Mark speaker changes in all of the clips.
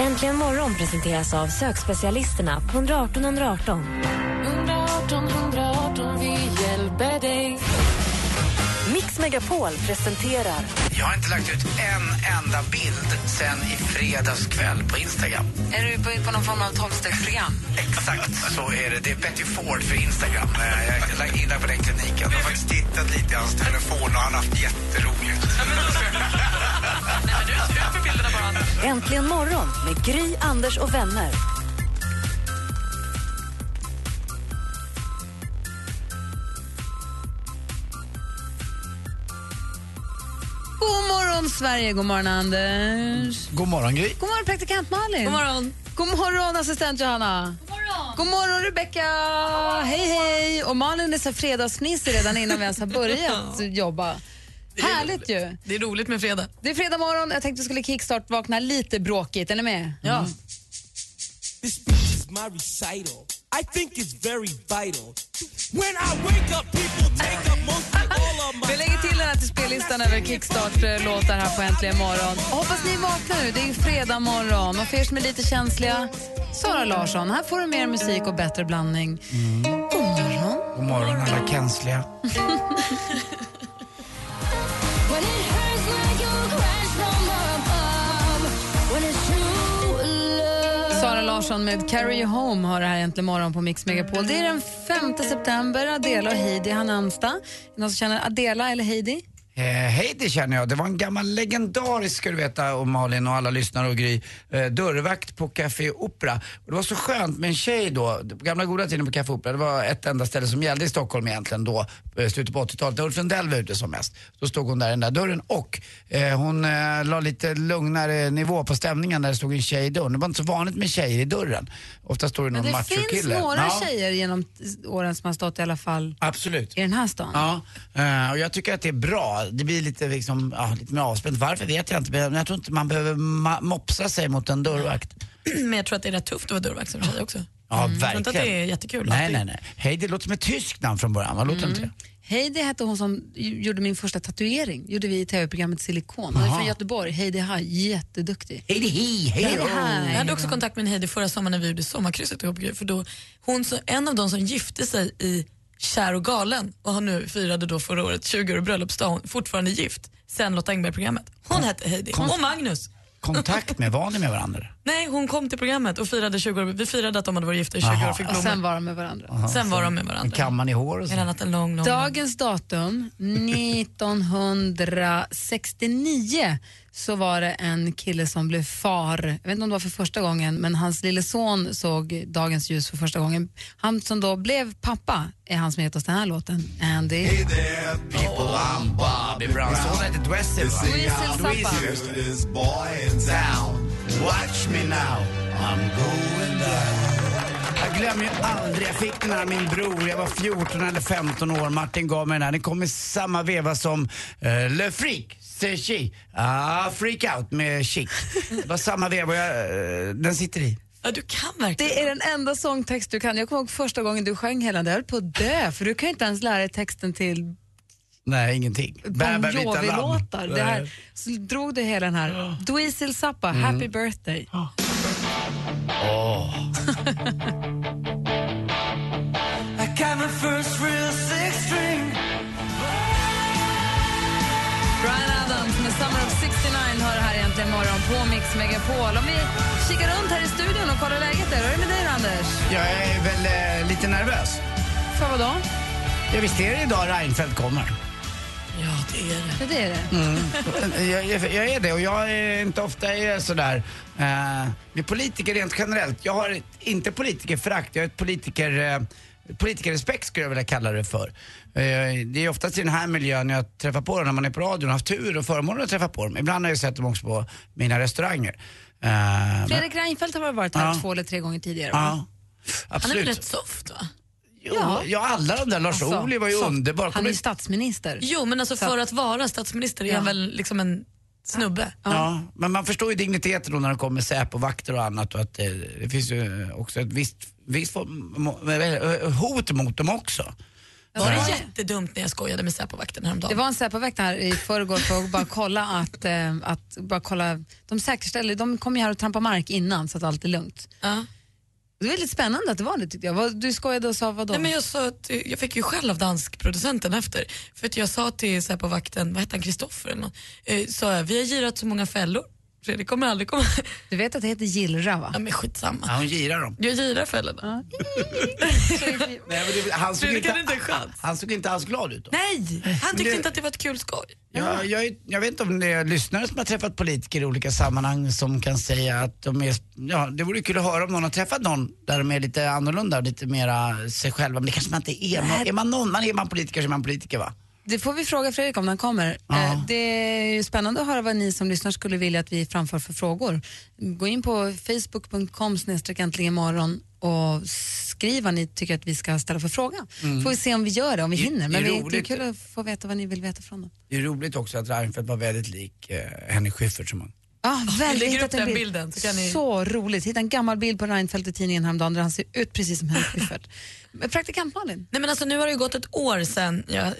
Speaker 1: Äntligen morgon presenteras av sökspecialisterna på 118 118.
Speaker 2: 118 118, vi hjälper dig.
Speaker 1: Mix Megapol presenterar
Speaker 3: Jag har inte lagt ut en enda bild sen i fredags kväll på Instagram.
Speaker 2: Är du på, på någon form av tolvstegsprogram?
Speaker 3: Exakt så är det. Det är Betty Ford för Instagram. Eh, Jag är lagt in på den kliniken. Jag har faktiskt tittat lite i hans telefon och han har haft jätteroligt.
Speaker 1: Äntligen morgon med Gry, Anders och vänner.
Speaker 4: God morgon, Sverige. God morgon, Anders.
Speaker 3: God morgon, Gry.
Speaker 4: God morgon, praktikant Malin.
Speaker 2: God morgon.
Speaker 4: God morgon, assistent Johanna. God morgon, God morgon Rebecka. Hej, hej. Och Malin är så fredagsfnissig redan innan vi ens har börjat jobba. Härligt ju.
Speaker 2: Det är roligt med fredag.
Speaker 4: Det är fredag morgon. Jag tänkte vi skulle kickstart-vakna lite bråkigt. Är ni med?
Speaker 2: Ja.
Speaker 5: This speech is my recital. I think it's very vital. When I wake up, people take up most of all of my
Speaker 4: Vi lägger till den här till spellistan över kickstart-låtar här på Äntligen morgon. Och hoppas ni vaknar nu. Det är fredag morgon. Och för er som är lite känsliga, Sara Larsson, här får du mer musik och bättre blandning. God morgon.
Speaker 3: God morgon, alla känsliga.
Speaker 4: Larsson med Carry You Home har det här äntligen morgon på Mix Megapol. Det är den 5 september. Adela och Heidi har namnsdag. Är det Någon som känner Adela eller Heidi?
Speaker 3: Eh, hej, det känner jag. Det var en gammal legendarisk, ska du veta, och Malin och alla lyssnare och Gry, eh, dörrvakt på Café Opera. Och det var så skönt med en tjej då, gamla goda tiden på Café Opera, det var ett enda ställe som gällde i Stockholm egentligen då, eh, slutet på 80-talet, där Ulf Lundell var ute som mest. Då stod hon där i den där dörren och eh, hon eh, la lite lugnare nivå på stämningen när det stod en tjej i dörren. Det var inte så vanligt med tjejer i dörren. Ofta står det någon
Speaker 4: Men det finns
Speaker 3: machokille.
Speaker 4: några
Speaker 3: Ja,
Speaker 4: tjejer genom åren som har stått i alla fall
Speaker 3: Absolut.
Speaker 4: i den här stan.
Speaker 3: Ja, eh, och jag tycker att det är bra. Det blir lite, liksom, ja, lite mer avspänt. Varför vet jag inte, men jag tror inte man behöver mopsa sig mot en dörrvakt.
Speaker 2: Men jag tror att det är rätt tufft att vara dörrvakt som tjej också.
Speaker 3: Ja,
Speaker 2: Jag tror inte att
Speaker 3: verkligen.
Speaker 2: det är jättekul.
Speaker 3: Nej,
Speaker 2: alltid.
Speaker 3: nej, nej. Hej, det låter som ett tyskt namn från början, vad låter inte det?
Speaker 4: Heidi hette hon som gjorde min första tatuering. gjorde vi i tv-programmet Silikon. Hon är från Göteborg. Heidi Haj, jätteduktig.
Speaker 3: Hej, det hi, hej,
Speaker 4: hej.
Speaker 2: Jag hade också kontakt med en Heidi förra sommaren när vi gjorde sommarkrysset ihop. För då, hon, så, en av de som gifte sig i Kär och galen och har nu firade då förra året 20 år bröllopsdag, hon fortfarande gift sen Lotta Engberg-programmet. Hon hette Heidi. Och Magnus.
Speaker 3: Kontakt med, var ni med varandra?
Speaker 2: Nej, hon kom till programmet och firade 20 år. Vi firade att de hade varit gifta i 20
Speaker 3: Aha.
Speaker 2: år och fick
Speaker 4: Och
Speaker 2: blommor.
Speaker 4: sen var de med varandra.
Speaker 2: Sen var de med varandra.
Speaker 3: kamman i hår och så?
Speaker 2: Att en lång, lång.
Speaker 4: Dagens datum, 1969, så var det en kille som blev far. Jag vet inte om det var för första gången, men hans lille son såg dagens ljus för första gången. Han som då blev pappa är han som gett oss den här låten, Andy.
Speaker 3: Bobby Brown. Sonen heter Dweezil, va?
Speaker 4: Dweezil Zappa.
Speaker 3: Watch me now, I'm going down. Jag glömmer ju aldrig, jag fick den här min bror, jag var 14 eller 15 år, Martin gav mig den här. Den kom i samma veva som uh, Le Freak, chi, ah, Freak Out med Chic. Det var samma veva jag, eh, den sitter i.
Speaker 2: Ja, du kan verkligen.
Speaker 4: Det är den enda sångtext du kan. Jag kommer ihåg första gången du sjöng hela den, jag höll på att dö, för du kan ju inte ens lära dig texten till
Speaker 3: Nej, ingenting.
Speaker 4: Bon. Jovi-låtar. Det här, så drog du hela den här. Dweezil Zappa,
Speaker 3: Mm.
Speaker 4: Happy birthday.
Speaker 5: I
Speaker 4: Mix Megapol. Om vi kikar runt här i studion och kollar läget där, hur är det med dig Anders?
Speaker 3: Jag är väl eh, lite nervös.
Speaker 4: För vad då?
Speaker 3: Ja, visst är det idag Reinfeldt kommer?
Speaker 2: Ja, det är det.
Speaker 4: Det är det.
Speaker 3: jag, jag, jag är det och jag är inte ofta är jag sådär eh, med politiker rent generellt. Jag har ett, inte politikerförakt, jag har ett politiker, eh, politikerrespekt skulle jag vilja kalla det för. Eh, det är oftast i den här miljön jag träffar på dem när man är på radion och haft tur och förmånen att träffa på dem. Ibland har jag sett dem också på mina restauranger. Eh,
Speaker 4: Fredrik Reinfeldt har varit här
Speaker 3: Ja.
Speaker 4: två eller tre gånger tidigare. va?
Speaker 3: Ja.
Speaker 2: Han är
Speaker 3: Absolut.
Speaker 2: väl rätt soft va?
Speaker 3: Jo,
Speaker 4: Ja.
Speaker 3: ja. alla de där. Lars
Speaker 4: Alltså,
Speaker 3: Ohly var ju underbar.
Speaker 4: Han är ju statsminister.
Speaker 2: Jo men alltså
Speaker 4: Så
Speaker 2: för
Speaker 4: att-
Speaker 2: att vara statsminister är han
Speaker 4: Ja.
Speaker 2: väl liksom en snubbe.
Speaker 3: Ja, men man förstår ju digniteten då när det kommer Säpo-vakter och annat och att det, det finns ju också ett visst, visst mo- eh, hot mot dem också.
Speaker 2: Var det
Speaker 4: Ja.
Speaker 2: jättedumt när jag skojade med Säpovakten häromdagen?
Speaker 4: Det var en Säpovakt här i förrgår för att bara kolla att, eh, att bara kolla, de säkerställer, de kom ju här och trampade mark innan så att allt är lugnt.
Speaker 2: Ja.
Speaker 4: Det var väldigt spännande att det var det tyckte jag. Du skojade och sa vadå?
Speaker 2: Nej, men jag, sa att, jag fick ju skäll av danskproducenten efter. För att jag sa till Säpovakten, vad hette han, Kristoffer eller något, eh, sa jag, vi har girat så många fällor. Fredrik kommer aldrig komma...
Speaker 4: Du vet att det heter gillra va?
Speaker 2: Ja men skitsamma.
Speaker 3: Ja, hon girar dem.
Speaker 2: Jag girar fällorna.
Speaker 3: Nej, men det, han, såg
Speaker 2: Fredrik
Speaker 3: inte,
Speaker 2: hade inte en chans.
Speaker 3: han såg inte alls glad ut då.
Speaker 2: Nej, han tyckte
Speaker 3: det-
Speaker 2: inte att det var ett kul skoj.
Speaker 3: Jag, jag, jag vet inte om det är lyssnare som har träffat politiker i olika sammanhang som kan säga att de är, ja det vore kul att höra om någon har träffat någon där de är lite annorlunda och lite mera sig själva. Men det kanske man inte är. Man, är man någon, man är man politiker så är man politiker va?
Speaker 4: Det får vi fråga Fredrik om när han kommer.
Speaker 3: Ja.
Speaker 4: Eh, Det är ju spännande att höra vad ni som lyssnar skulle vilja att vi framför för frågor. Gå in på facebook.com imorgon och skriv vad ni tycker att vi ska ställa för fråga. Får vi se om vi gör det, om vi
Speaker 3: Det-
Speaker 4: hinner.
Speaker 3: det
Speaker 4: Men
Speaker 3: är
Speaker 4: vi, det är
Speaker 3: roligt.
Speaker 4: kul att få veta vad ni vill veta från dem.
Speaker 3: Det är roligt också att Reinfeldt var väldigt lik eh, Henrik Schyffert som han.
Speaker 4: Ja, väldigt.
Speaker 2: lägger upp
Speaker 4: en
Speaker 2: den
Speaker 4: bild.
Speaker 2: bilden, så kan ni-
Speaker 4: Så roligt. Hitta en gammal bild på Reinfeldt i tidningen häromdagen där han ser ut precis som Henrik Schyffert. Praktikant Malin.
Speaker 2: Nej men alltså nu har det ju gått ett år sedan jag eh,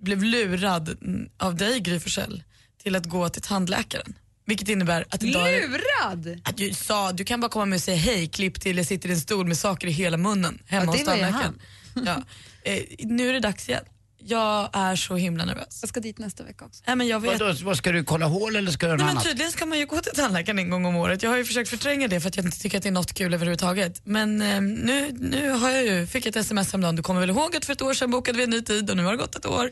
Speaker 2: blev lurad av dig Gry Forssell till att gå till tandläkaren. Vilket innebär att idag
Speaker 4: Lurad!
Speaker 2: att du sa du kan bara komma med och säga hej, klipp till jag sitter i en stol med saker i hela munnen hemma
Speaker 4: Ja,
Speaker 2: hos tandläkaren. Ja. Eh, nu är det dags igen. Jag är så himla nervös.
Speaker 4: Jag ska dit nästa vecka också.
Speaker 2: Nej, men jag vet.
Speaker 3: Vadå, vad ska du kolla hål eller ska du göra
Speaker 2: Nej,
Speaker 3: något
Speaker 2: men
Speaker 3: annat?
Speaker 2: tydligen ska man ju gå till tandläkaren en gång om året. Jag har ju försökt förtränga det för att jag inte tycker att det är något kul överhuvudtaget. Men eh, nu, nu har jag ju, fick jag ett sms häromdagen. Du kommer väl ihåg att för ett år sedan bokade vi en ny tid och nu har det gått ett år.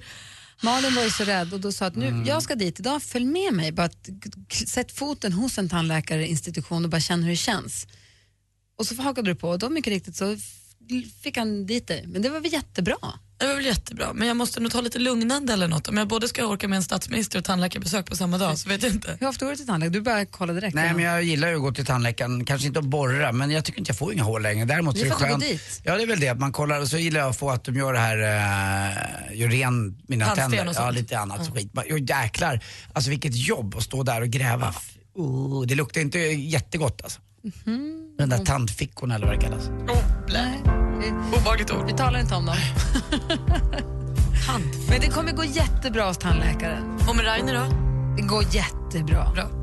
Speaker 4: Malin var ju så rädd och då sa att nu,
Speaker 3: Mm.
Speaker 4: jag ska dit idag, följ med mig. Bara att, sätt foten hos en tandläkarinstitution och bara känn hur det känns. Och så hakade du på och då mycket riktigt så fick han dit dig. Men det var väl jättebra?
Speaker 2: Det var väl jättebra, men jag måste nog ta lite lugnande eller något. Om jag både ska orka med en statsminister och tandläkarbesök på samma dag så vet jag inte.
Speaker 4: Hur ofta går du till tandläkaren? Du börjar kolla direkt.
Speaker 3: Nej
Speaker 4: ja.
Speaker 3: men jag gillar ju att gå till tandläkaren, kanske inte att borra men jag tycker inte jag får inga hål längre. Däremot
Speaker 4: Det
Speaker 3: så
Speaker 4: är
Speaker 3: det skönt.
Speaker 4: dit.
Speaker 3: Ja det är väl det, att man kollar och så gillar jag att få att de gör det här, uh, gör ren mina
Speaker 2: Tandsten
Speaker 3: tänder.
Speaker 2: och
Speaker 3: Ja
Speaker 2: sånt.
Speaker 3: lite annat skit. Man- Jo jäklar, alltså vilket jobb att stå där och gräva. Uh, det luktar inte jättegott alltså.
Speaker 4: Mhm.
Speaker 3: Den där tandfickorna eller vad det kallas.
Speaker 4: Nej, vi,
Speaker 2: Obehagligt ord.
Speaker 4: vi talar inte om dem. Men det kommer gå jättebra hos tandläkaren.
Speaker 2: Och med Rainer då?
Speaker 4: Det går jättebra.
Speaker 2: Bra.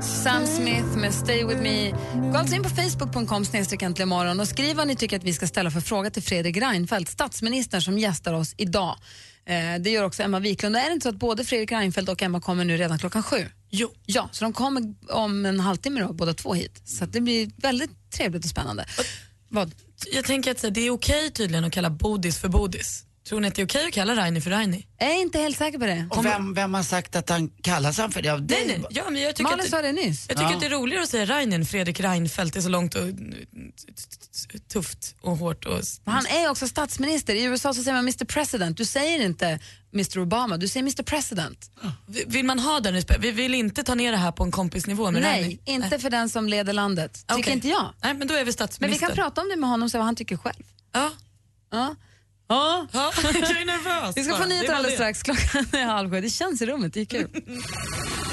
Speaker 4: Sam Smith med Stay With Me. Gå alltså in på facebook.com snedstreck äntligen morgon och skriv vad ni tycker att vi ska ställa för fråga till Fredrik Reinfeldt, statsministern som gästar oss idag. Eh, det gör också Emma Wiklund. Och är det inte så att både Fredrik Reinfeldt och Emma kommer nu redan klockan sju?
Speaker 2: Jo.
Speaker 4: Ja, så de kommer om en halvtimme då, båda två hit. Så det blir väldigt trevligt och spännande. Vad?
Speaker 2: Jag tänker att så här, det är okej tydligen att kalla bodis för bodis. Tror ni att det är okej att kalla Rainer för Rainer?
Speaker 4: Jag är inte helt säker på det.
Speaker 3: Och vem, vem har sagt att han kallas han för det? Av dig?
Speaker 2: Nej, nej. Ja, men jag tycker,
Speaker 4: Malin
Speaker 2: att,
Speaker 4: sa det nyss.
Speaker 2: jag tycker
Speaker 3: Ja.
Speaker 2: att det är roligare att säga Rainer än Fredrik Reinfeldt. Det är så långt och tufft och hårt. Och,
Speaker 4: Han är också statsminister. I USA så säger man Mr President. Du säger inte Mr Obama, du säger Mr President.
Speaker 2: Vill man ha den respekten? Vi vill inte ta ner det här på en kompisnivå med
Speaker 4: Nej,
Speaker 2: Rainer.
Speaker 4: inte för den som leder landet. Tycker
Speaker 2: Okej.
Speaker 4: inte jag.
Speaker 2: Nej, men då är vi
Speaker 4: Men vi
Speaker 2: statsminister.
Speaker 4: kan prata om det med honom och se vad han tycker själv.
Speaker 2: Ja.
Speaker 4: Ja. Ja.
Speaker 2: ja. Jag är nervös.
Speaker 4: Vi ska få nyheter alldeles strax. Klockan är halv sju. Det känns i rummet, det är kul.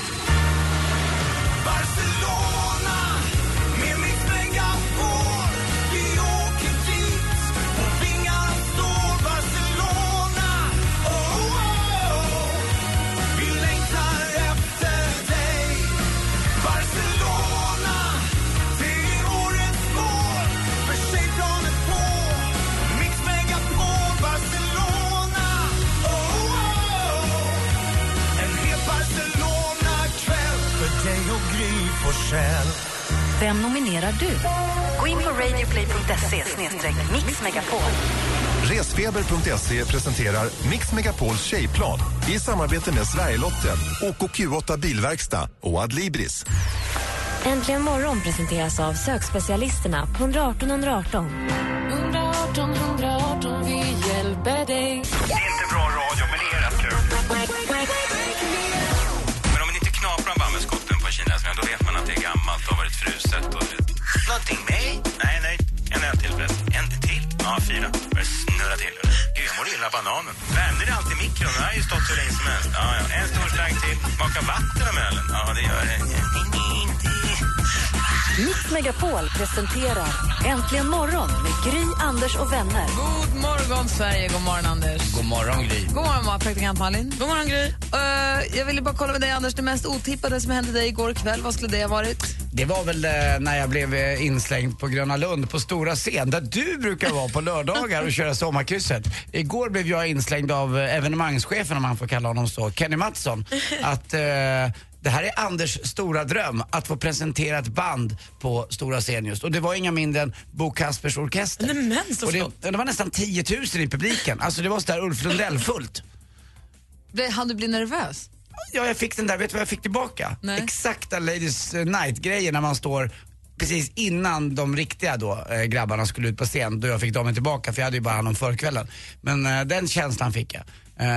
Speaker 1: Nominerar du? Gå in på radioplay.se mixmegapol.
Speaker 6: Resfeber.se presenterar Mix Megapols tjejplan i samarbete med Sverigelotten, OKQ8 Bilverkstad och Adlibris.
Speaker 1: Äntligen morgon presenteras av sökspecialisterna på 118 118.
Speaker 2: 118 118,
Speaker 7: stått hur länge som helst. Ja, ja. En stor slang till. Smaka vatten om ölen? Ja, det gör det.
Speaker 1: Mix Megapol presenterar Äntligen morgon med Gry, Anders och vänner.
Speaker 4: God morgon, Sverige. God morgon, Anders.
Speaker 3: God morgon Gry.
Speaker 4: God morgon, praktikant Malin.
Speaker 2: God morgon, Gry.
Speaker 4: Eh, jag ville bara kolla med dig, Anders. Det mest otippade som hände dig igår kväll, vad skulle det ha varit?
Speaker 3: Det var väl eh, när jag blev eh, inslängd på Gröna Lund på stora scen där du brukar vara på lördagar och köra sommarkrysset. Igår blev jag inslängd av eh, evenemangschefen, om man får kalla honom så, Kenny Mattsson. Att eh, det här är Anders stora dröm, att få presentera ett band på stora scen just. Och det var inga mindre än Bo Kaspers Orkester.
Speaker 2: Nej, men så
Speaker 3: och det, det var nästan 10 000 i publiken. Alltså det var sådär Ulf Lundell-fullt.
Speaker 4: Blev- Han du bli nervös?
Speaker 3: Ja, jag fick den där, vet du vad jag fick tillbaka?
Speaker 4: Nej.
Speaker 3: Exakta Ladies eh, Night-grejen när man står precis innan de riktiga då, eh, grabbarna skulle ut på scen, då jag fick dem tillbaka för jag hade ju bara hand om förkvällen. Men eh, den känslan fick jag.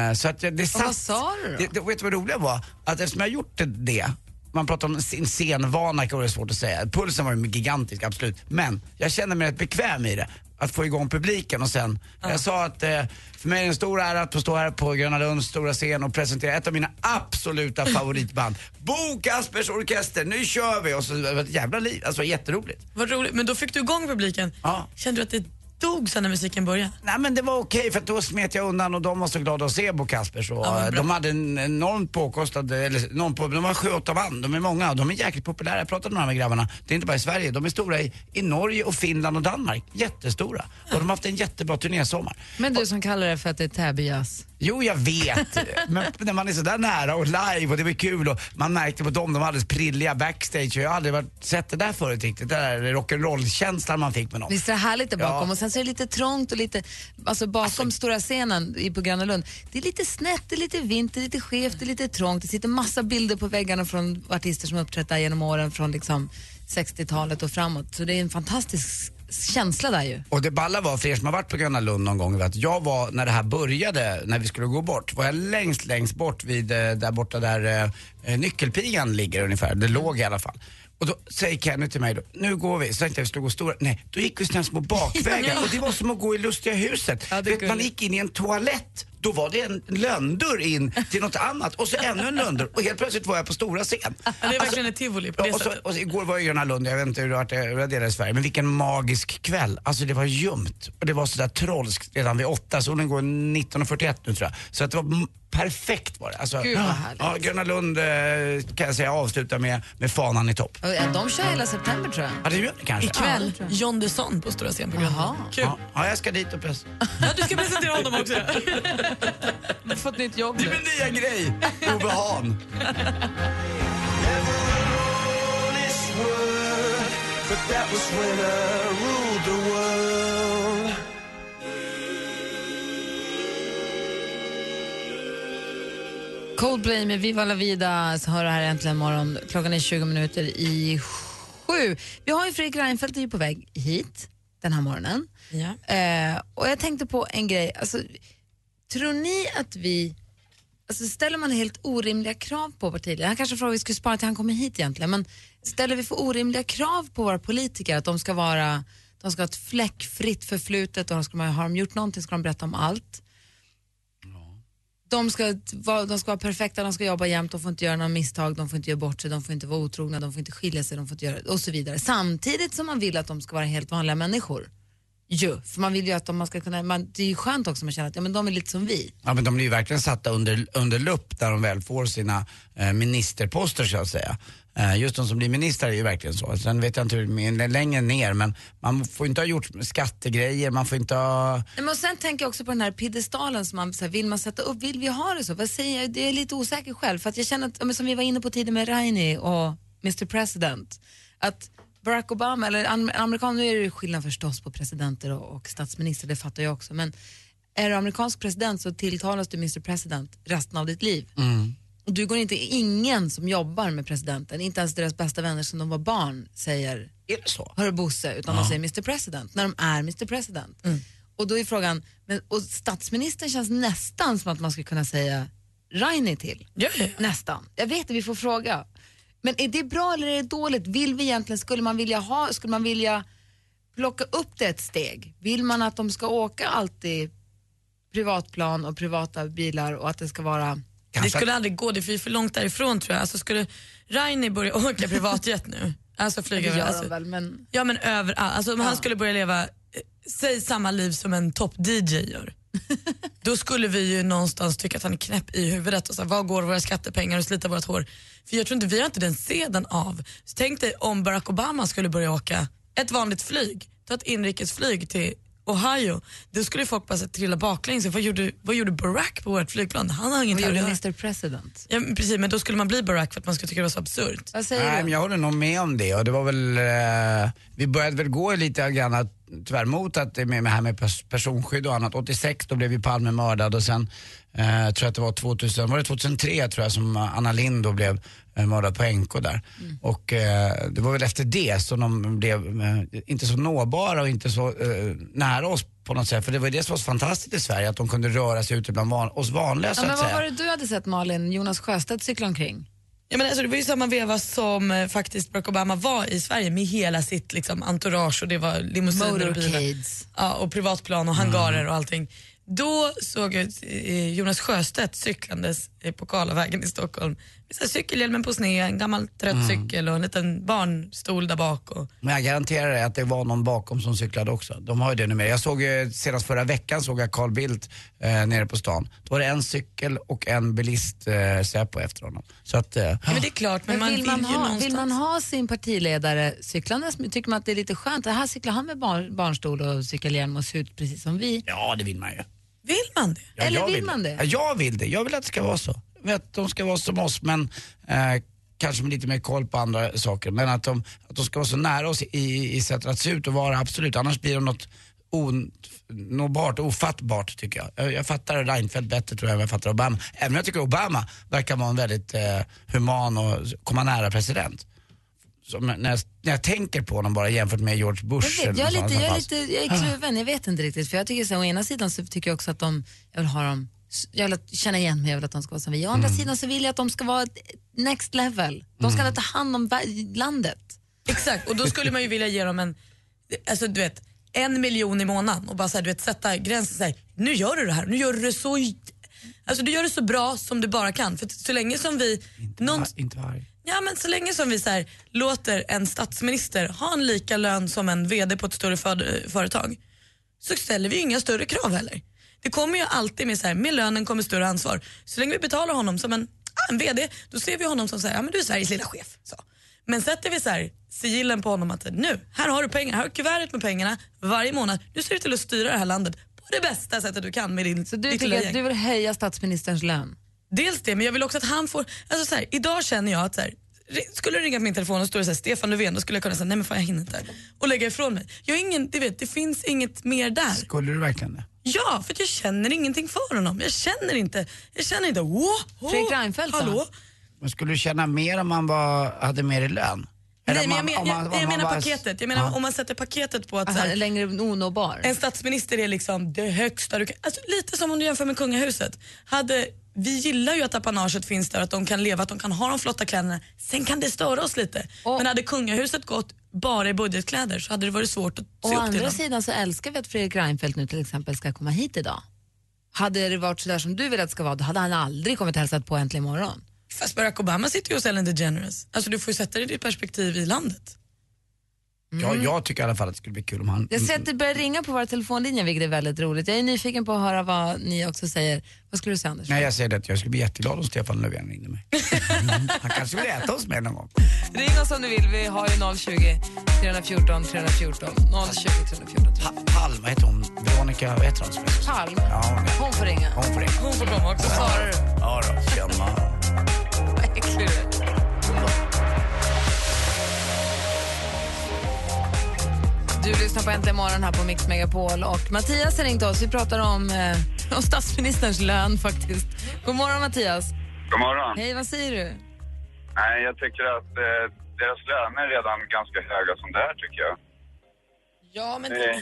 Speaker 3: Eh, så att jag- det satt...
Speaker 4: vad sa du då?
Speaker 3: Det, det, vet du vad det roliga var? Att eftersom jag gjort det, det man pratar om sin scenvana, kan vara svårt att säga. Pulsen var ju gigantisk, absolut. Men jag känner mig rätt bekväm i det. Att få igång publiken och sen, jag sa att eh, för mig är det en stor ära att få stå här på Gröna Lunds stora scen och presentera ett av mina absoluta favoritband. Bo Kaspers Orkester, nu kör vi! Och så det var ett jävla liv, alltså jätteroligt.
Speaker 2: Vad roligt. Men då fick du igång publiken.
Speaker 3: Ja.
Speaker 2: Kände du att det dog sen när musiken började?
Speaker 3: Nej men det var okej för att då smet jag undan och de var så glada att se Bo Kaspers. Och,
Speaker 2: Ja,
Speaker 3: de hade en enormt påkostad, eller enormt på, de var sju, åtta band, de är många och de är jäkligt populära. Jag pratade med de här grabbarna, det är inte bara i Sverige, de är stora i, i Norge och Finland och Danmark. Jättestora. Och de har haft en jättebra turnésommar.
Speaker 4: Men du som kallar det för att det är Täby-jazz.
Speaker 3: Jo, jag vet. Men när man är så där nära och live och det var kul och man märkte på dem, de var alldeles prilliga backstage och jag har aldrig varit, sett det där förut riktigt. Det där rock'n'roll-känslan man fick med dem.
Speaker 4: Visst är det härligt där bakom?
Speaker 3: Ja.
Speaker 4: Och sen så är det lite trångt och lite, alltså bakom stora scenen i, på Gröna Lund. Det är lite snett, det är lite vint, det är lite skevt, det är lite trångt. Det sitter massa bilder på väggarna från artister som uppträtt där genom åren från liksom 60-talet och framåt. Så det är en fantastisk känsla där ju.
Speaker 3: Och det balla var, för er som har varit på Gröna Lund någon gång, att jag var, när det här började, när vi skulle gå bort, var jag längst, längst bort vid, eh, där borta där eh, eh, nyckelpigan ligger ungefär. Det låg i alla fall. Och då säger Kenny till mig då, nu går vi. Så tänkte jag vi skulle gå stora, nej, då gick vi sådana små bakvägar och det var som att gå i Lustiga huset.
Speaker 4: Ja,
Speaker 3: Vet, man gick in i en toalett, då var det en lönndörr in till något annat och så ännu en lönndörr och helt plötsligt var jag på stora scen.
Speaker 2: Ja, det är verkligen ett tivoli på det
Speaker 3: och så, och så, igår var jag i Gröna Lund, jag vet inte hur det varit i delar i Sverige, men vilken magisk kväll. Alltså det var ljumt och det var sådär trolskt redan vid åtta, solen går 19.41 nu tror jag. Så att det var perfekt var det. Alltså,
Speaker 4: Gud, vad härligt.
Speaker 3: ja, Gröna Lund eh, kan jag säga avslutar med, med fanan i topp.
Speaker 4: Och, ja, de kör hela september tror jag.
Speaker 3: Ja, det gör det kanske.
Speaker 2: Ikväll, John Dusson på Stora scen på Gröna
Speaker 4: Jaha.
Speaker 2: Kul.
Speaker 3: Ja, ja, jag ska dit och pressa.
Speaker 2: Ja, du ska presentera honom också.
Speaker 4: Du har fått nytt jobb
Speaker 3: Det
Speaker 4: nu.
Speaker 3: är min nya grej, Ove Hahn.
Speaker 5: But that was when I ruled the world.
Speaker 4: Coldplay med Viva la vida så hör det här äntligen morgon. Klockan är 20 minuter i sju. Vi har ju Fredrik Reinfeldt är ju på väg hit den här morgonen.
Speaker 2: Ja.
Speaker 4: Eh, och jag tänkte på en grej. Alltså, tror ni att vi... Alltså, ställer man helt orimliga krav på partiledare? Han kanske frågar vi skulle spara till han kommer hit egentligen. Men ställer vi för orimliga krav på våra politiker? Att de ska vara... De ska ha ett fläckfritt förflutet och ska, har de gjort någonting ska de berätta om allt. De ska, vara, de ska vara perfekta, de ska jobba jämt, de får inte göra några misstag, de får inte göra bort sig, de får inte vara otrogna, de får inte skilja sig, de får inte göra och så vidare. Samtidigt som man vill att de ska vara helt vanliga människor. Jo, för man vill ju att de, man ska kunna, man, det är ju skönt också att man känner att ja, men de är lite som vi.
Speaker 3: Ja men de blir ju verkligen satta under, under lupp när de väl får sina eh, ministerposter så att säga. Eh, just de som blir ministrar är ju verkligen så. Sen vet jag inte hur längre ner men man får inte ha gjort skattegrejer, man får inte ha...
Speaker 4: Men och sen tänker jag också på den här piedestalen som man så här, vill man sätta upp, vill vi ha det så? Vad säger jag? Det är lite osäker själv för att jag känner att, som vi var inne på tidigare med Raini och Mr President, att Barack Obama, eller am- amerikan, nu är det skillnad förstås på presidenter och, och statsminister, det fattar jag också, men är du amerikansk president så tilltalas du Mr President resten av ditt liv. Och du går inte, ingen som jobbar med presidenten, inte ens deras bästa vänner som de var barn säger
Speaker 3: Är det så?
Speaker 4: Hörru Bosse, utan de säger Mr President när de är Mr President. Och då är frågan, men, och statsministern känns nästan som att man skulle kunna säga Raini till.
Speaker 2: Ja, ja.
Speaker 4: Nästan. Jag vet att vi får fråga. Men är det bra eller är det dåligt? Vill vi egentligen, skulle man vilja ha, skulle man vilja plocka upp det ett steg? Vill man att de ska åka alltid privatplan och privata bilar och att det ska vara...
Speaker 2: Det skulle aldrig gå, det är för- långt därifrån tror jag. Alltså skulle Rainer börja åka privatjet nu, alltså flyga över, alltså,
Speaker 4: väl, men...
Speaker 2: Ja men överallt, alltså om han skulle börja leva, eh, säg samma liv som en topp-DJ gör. Då skulle vi ju någonstans tycka att han är knäpp i huvudet och så här, var går våra skattepengar och slita vårt hår? För jag tror inte vi har inte den seden av. Så tänk dig om Barack Obama skulle börja åka ett vanligt flyg, ta ett inrikesflyg till Ohio, då skulle folk bara så trilla baklänges. Vad gjorde, vad gjorde Barack på vårt flygplan? Han har inget
Speaker 4: Vad gjorde. Mr President?
Speaker 2: Ja, men precis, men då skulle man bli Barack för att man skulle tycka det var så absurt.
Speaker 4: Vad säger
Speaker 3: Nej,
Speaker 4: du?
Speaker 3: men jag håller nog med om det och det var väl, eh, vi började väl gå lite grann att- tyvärr mot att det med, med här med pers- personskydd och annat. 86 då blev ju Palme mördad och sen eh, tror jag att det var 2000, var det 2003 tror jag som Anna Lind då blev mördad på NK där. Och eh, det var väl efter det som de blev eh, inte så nåbara och inte så eh, nära oss på något sätt. För det var det som var så fantastiskt i Sverige, att de kunde röra sig ute bland van, oss vanliga så
Speaker 4: Ja, men
Speaker 3: att
Speaker 4: vad
Speaker 3: säga.
Speaker 4: var det du hade sett Malin, Jonas Sjöstedt cykla omkring?
Speaker 2: Ja, men alltså, det var ju samma veva som eh, faktiskt Barack Obama var i Sverige med hela sitt liksom, entourage och det var limousiner och bilar. Ja, och privatplan och hangarer och allting. Då såg jag eh, Jonas Sjöstedt cyklandes eh, på Karlavägen i Stockholm. Så cykelhjälmen på sned, en gammal trött cykel och en liten barnstol där bak. Och,
Speaker 3: Men jag garanterar dig att det var någon bakom som cyklade också. De har ju det numera. Jag såg ju, senast förra veckan såg jag Carl Bildt eh, nere på stan. Då var det en cykel och en bilist eh, Säpo efter honom. Så att, eh,
Speaker 2: ja, men det är klart, men,
Speaker 4: Men
Speaker 2: man
Speaker 4: vill, man
Speaker 2: ju
Speaker 4: ha,
Speaker 2: någonstans...
Speaker 4: vill man ha sin partiledare cyklandes? Tycker man att det är lite skönt? Det här cyklar han med bar, barnstol och cykelhjälm och ser ut precis som vi.
Speaker 3: ja det vill man ju.
Speaker 2: Vill man det?
Speaker 3: Ja,
Speaker 4: Eller
Speaker 3: jag
Speaker 4: vill man det?
Speaker 3: Ja, jag vill det. Jag vill att det ska vara så. Att de ska vara som oss men eh, kanske med lite mer koll på andra saker. Men att de, att de ska vara så nära oss i, i sättet att se ut och vara, absolut. Annars blir de något onåbart, ofattbart tycker jag. jag. Jag fattar Reinfeldt bättre tror jag än jag fattar Obama. Även om jag tycker Obama verkar vara en väldigt eh, human och komma nära president. Men när, jag, när jag tänker på honom bara jämfört med George Bush.
Speaker 4: Jag, vet, jag, är lite, jag, är
Speaker 3: som
Speaker 4: lite, jag är kluven, jag vet inte riktigt. För jag tycker så, å ena sidan så tycker jag också att de, jag vill ha dem, jag vill att- känna igen mig, jag vill att de ska vara som vi. Å andra sidan så vill jag att de ska vara next level. De ska ta hand om landet.
Speaker 2: Exakt, och då skulle man ju vilja ge dem en, alltså du vet, en miljon i månaden och bara så här, du vet, sätta gränsen så här, nu gör du det här, nu gör du det så, alltså du gör det så bra som du bara kan. För så länge som vi, någon,
Speaker 3: Inte, inte varje.
Speaker 2: ja men så länge som vi så här, låter en statsminister ha en lika lön som en VD på ett större för, företag så ställer vi inga större krav heller. Det kommer ju alltid med så här, med lönen kommer större ansvar. Så länge vi betalar honom som en, ah, en VD, då ser vi honom som så här, ja men du är Sveriges lilla chef. Så. Men sätter vi så här, sigillen på honom att nu, här har du pengar, här har du kuvertet med pengarna varje månad. Nu ser du till att styra det här landet på det bästa sättet du kan med din
Speaker 4: Så du tycker att du vill höja statsministerns lön?
Speaker 2: Dels det, men jag vill också att han får... Alltså så här, idag känner jag att så här, skulle det ringa på min telefon och stå så här, Stefan Löfven, då skulle jag kunna säga nej men fan jag hinner inte. Och lägga ifrån mig. Jag har ingen, du vet, det finns inget mer där.
Speaker 3: Skulle du verkligen det?
Speaker 2: Ja, för jag känner ingenting för honom. Jag känner inte, jag känner inte, wow, wow,
Speaker 4: Fredrik Reinfeldt då?
Speaker 2: hallå?
Speaker 3: Men skulle du känna mer om man var, hade mer i lön? Eller
Speaker 2: Nej, men jag,
Speaker 3: man-
Speaker 2: men,
Speaker 3: om
Speaker 2: jag,
Speaker 3: man- om
Speaker 2: jag
Speaker 3: man
Speaker 2: menar
Speaker 3: var-
Speaker 2: paketet. Jag menar
Speaker 3: Ja.
Speaker 2: om man sätter paketet på att så
Speaker 4: Alltså,
Speaker 2: här,
Speaker 4: längre onåbar?
Speaker 2: en statsminister är liksom det högsta du kan... Alltså, lite som om du jämför med kungahuset. Hade, vi gillar ju att apanaget finns där, att de kan leva, att de kan ha de flotta kläderna. Sen kan det störa oss lite. Men hade kungahuset gått bara i budgetkläder så hade det varit svårt att se
Speaker 4: Å
Speaker 2: upp till
Speaker 4: andra
Speaker 2: dem.
Speaker 4: sidan så älskar vi att Fredrik Reinfeldt nu till exempel ska komma hit idag. Hade det varit sådär som du vill att det ska vara, då hade han aldrig kommit hälsat på Äntligen morgon.
Speaker 2: Fast Barack Obama sitter ju hos Ellen DeGeneres. Alltså du får ju sätta det i ditt perspektiv i landet.
Speaker 3: Ja, jag tycker i alla fall att det skulle bli kul om han...
Speaker 4: Jag ser att det börjar ringa på våra telefonlinjer vilket är väldigt roligt. Jag är nyfiken på att höra vad ni också säger. Vad skulle du säga Anders?
Speaker 3: Nej, jag säger det att jag skulle bli jätteglad om Stefan Löfven ringde mig. Han kanske vill äta hos mig någon gång.
Speaker 4: Ring oss om du vill, vi har ju 020 314 314 020 314
Speaker 3: Pa Palm, vad heter hon? Veronica, vad heter hon?
Speaker 4: Palm.
Speaker 3: Ja, hon,
Speaker 4: får ringa.
Speaker 3: hon får ringa.
Speaker 2: Hon får komma också.
Speaker 4: Svarar du?
Speaker 3: Ja då, tjena.
Speaker 4: Du lyssnar på Äntligen morgon här på Mix Megapol och Mattias har ringt oss. Vi pratar om, eh, om statsministerns lön faktiskt. God morgon Mattias.
Speaker 8: God morgon.
Speaker 4: Hej, vad säger du?
Speaker 8: Nej, jag tycker att eh, deras löner är redan ganska höga som det är, tycker jag.
Speaker 2: Ja, men
Speaker 8: Eh,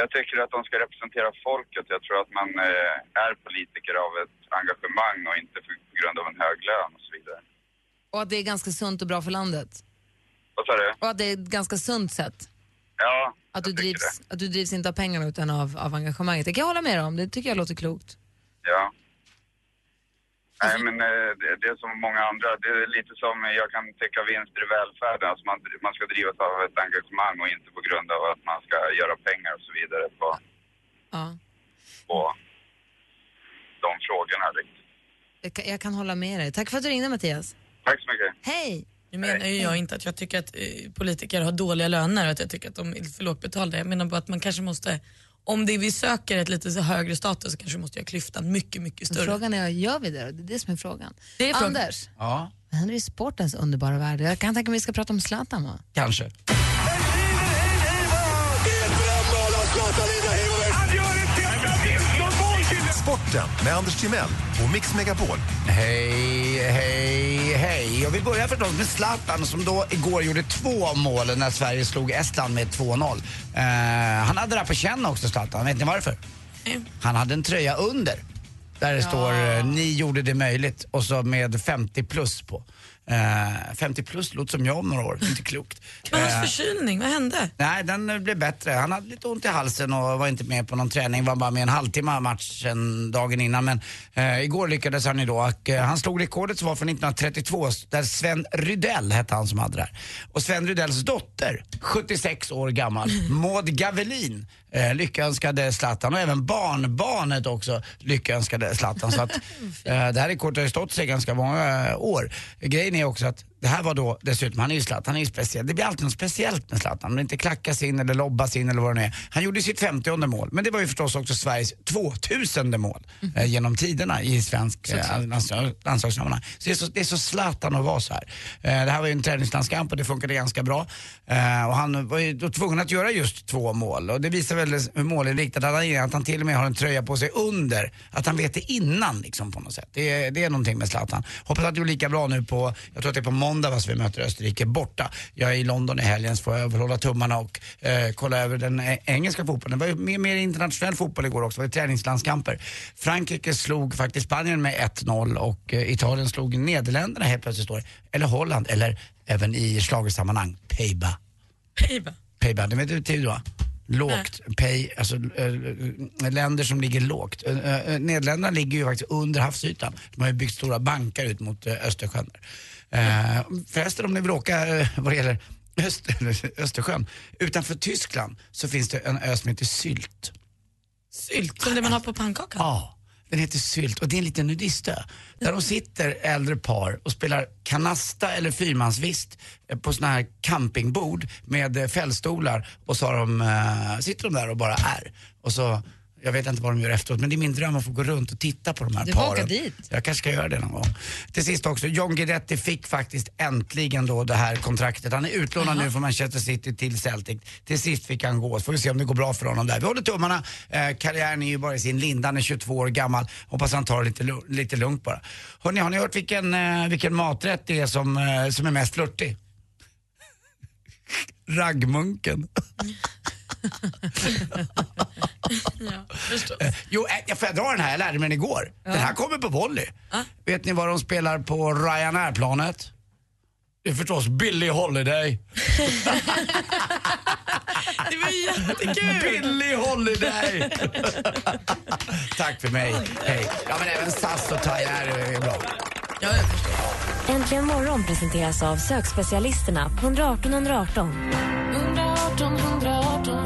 Speaker 8: jag tycker att de ska representera folket. Jag tror att man eh, är politiker av ett engagemang och inte för, på grund av en hög lön och så vidare.
Speaker 4: Och att det är ganska sunt och bra för landet.
Speaker 8: Vad sa du?
Speaker 4: Och att det är ett ganska sunt sätt.
Speaker 8: Ja,
Speaker 4: Att du, drivs, att du drivs inte av pengarna utan av, av engagemanget. Det kan jag hålla med om. Det tycker jag låter klokt.
Speaker 8: ja. Nej, men eh, det, det är som många andra. Det är lite som jag kan täcka vinster i välfärden. Alltså man, man ska drivas av ett engagemang och inte på grund av att man ska göra pengar och så vidare på,
Speaker 4: Ja.
Speaker 8: på de frågorna.
Speaker 4: Jag kan, jag kan hålla med dig. Tack för att du ringde Mattias.
Speaker 8: Tack så mycket.
Speaker 4: Hej!
Speaker 2: Nu menar ju jag inte att jag tycker att eh, politiker har dåliga löner och att jag tycker att de är för lågt betalda. Jag menar bara att man kanske måste, om det vi söker ett lite så högre status så kanske vi måste göra klyftan mycket, mycket större.
Speaker 4: Frågan är, gör vi det? Det är det som är frågan.
Speaker 2: Det är frågan.
Speaker 4: Anders,
Speaker 3: Ja,
Speaker 4: vad händer i sportens underbara värld? Jag kan tänka mig att vi ska prata om Zlatan va?
Speaker 3: kanske.
Speaker 6: Sporten med Anders Timell och Mix Megapol.
Speaker 3: Hej, hej, hej. Jag vill börja förstås med Zlatan som då igår gjorde två mål när Sverige slog Estland med 2-0. Eh, han hade det här på känn också, Zlatan. Vet ni varför? Han hade en tröja under. Där det står eh, “Ni gjorde det möjligt” och så med 50 plus på. Eh, 50 plus låter som jag om några år, inte klokt.
Speaker 2: Men hans
Speaker 3: Eh,
Speaker 2: förkylning, vad hände?
Speaker 3: Nej, den eh, blev bättre. Han hade lite ont i halsen och var inte med på någon träning. Var bara med en halvtimme av matchen dagen innan. Men eh, igår lyckades han ju då. Och, eh, han slog rekordet som var från 1932 där Sven Rydell hette han som hade det här. Och Sven Rydells dotter, 76 år gammal, Maud Gavelin, eh, lyckönskade Zlatan och även barnbarnet också lyckönskade Zlatan. Så att, eh, det här rekordet har ju stått sig ganska många eh, år. Grejen är också att det här var då dessutom, han är ju Zlatan, han är ju speciell. Det blir alltid något speciellt med Zlatan. Om det inte klackas in eller lobbas in eller vad det nu är. Han gjorde sitt 50 mål, men det var ju förstås också Sveriges 2000 mål eh, genom tiderna i svensk eh, landslag- landslagssammanhang. Så det är så, det är så Zlatan att vara så här. Eh, det här var ju en träningslandskamp och det funkade ganska bra. Eh, och han var ju då tvungen att göra just två mål och det visar väl hur målinriktad han är, att han till och med har en tröja på sig under. Att han vet det innan liksom på något sätt. Det är, det är någonting med Zlatan. Hoppas att det blir lika bra nu på, jag tror att det är på måndag va, så vi möter Österrike borta. Jag är i London i helgen så får jag hålla tummarna och eh, kolla över den eh, engelska fotbollen. Det var ju mer, mer internationell fotboll igår också, det var ju träningslandskamper. Frankrike slog faktiskt Spanien med 1-0 och eh, Italien slog Nederländerna helt plötsligt står. Eller Holland, eller även i schlagersammanhang, Peiba.
Speaker 2: Pejba.
Speaker 3: Payback, det vet du till då? Lågt, pay, alltså äh, länder som ligger lågt. Äh, Nederländerna ligger ju faktiskt under havsytan. De har ju byggt stora bankar ut mot äh, Östersjön. Äh, förresten om ni vill åka äh, vad det gäller Öst, Östersjön, utanför Tyskland så finns det en ö som heter Sylt.
Speaker 2: Sylt, som det man har på pannkakan?
Speaker 3: Ja, den heter Sylt och det är en liten nudistö. Där de sitter äldre par och spelar kanasta eller fyrmansvist eh, på såna här campingbord med eh, fällstolar och så har de, eh, sitter de där och bara är. Och så, jag vet inte vad de gör efteråt men det är min dröm att få gå runt och titta på de här
Speaker 4: Du
Speaker 3: paren.
Speaker 4: dit.
Speaker 3: Jag kanske ska göra det någon gång. Till sist också, John Guidetti fick faktiskt äntligen då det här kontraktet. Han är utlånad nu från Manchester City till Celtic. Till sist fick han gå, så får vi se om det går bra för honom där. Vi håller tummarna. Eh, karriären är ju bara i sin linda, han är 22 år gammal. Hoppas han tar det lite, lu- lite lugnt bara. Hörrni, har ni hört vilken, eh, vilken maträtt det är som, eh, som är mest flörtig? Raggmunken. Eh, Jo, eh, jag får jag dra den här? Jag lärde mig den igår. Den här kommer på volley. Vet ni vad de spelar på Ryanair-planet? Det är förstås Billie Holiday.
Speaker 2: Det var jättekul!
Speaker 3: Billie Holiday! Tack för mig. Hej. Ja, men även SAS och Thai Air är bra.
Speaker 2: Ja, jag förstår.
Speaker 1: Äntligen morgon presenteras av sökspecialisterna på 118 118.
Speaker 9: 118 118, vi hjälper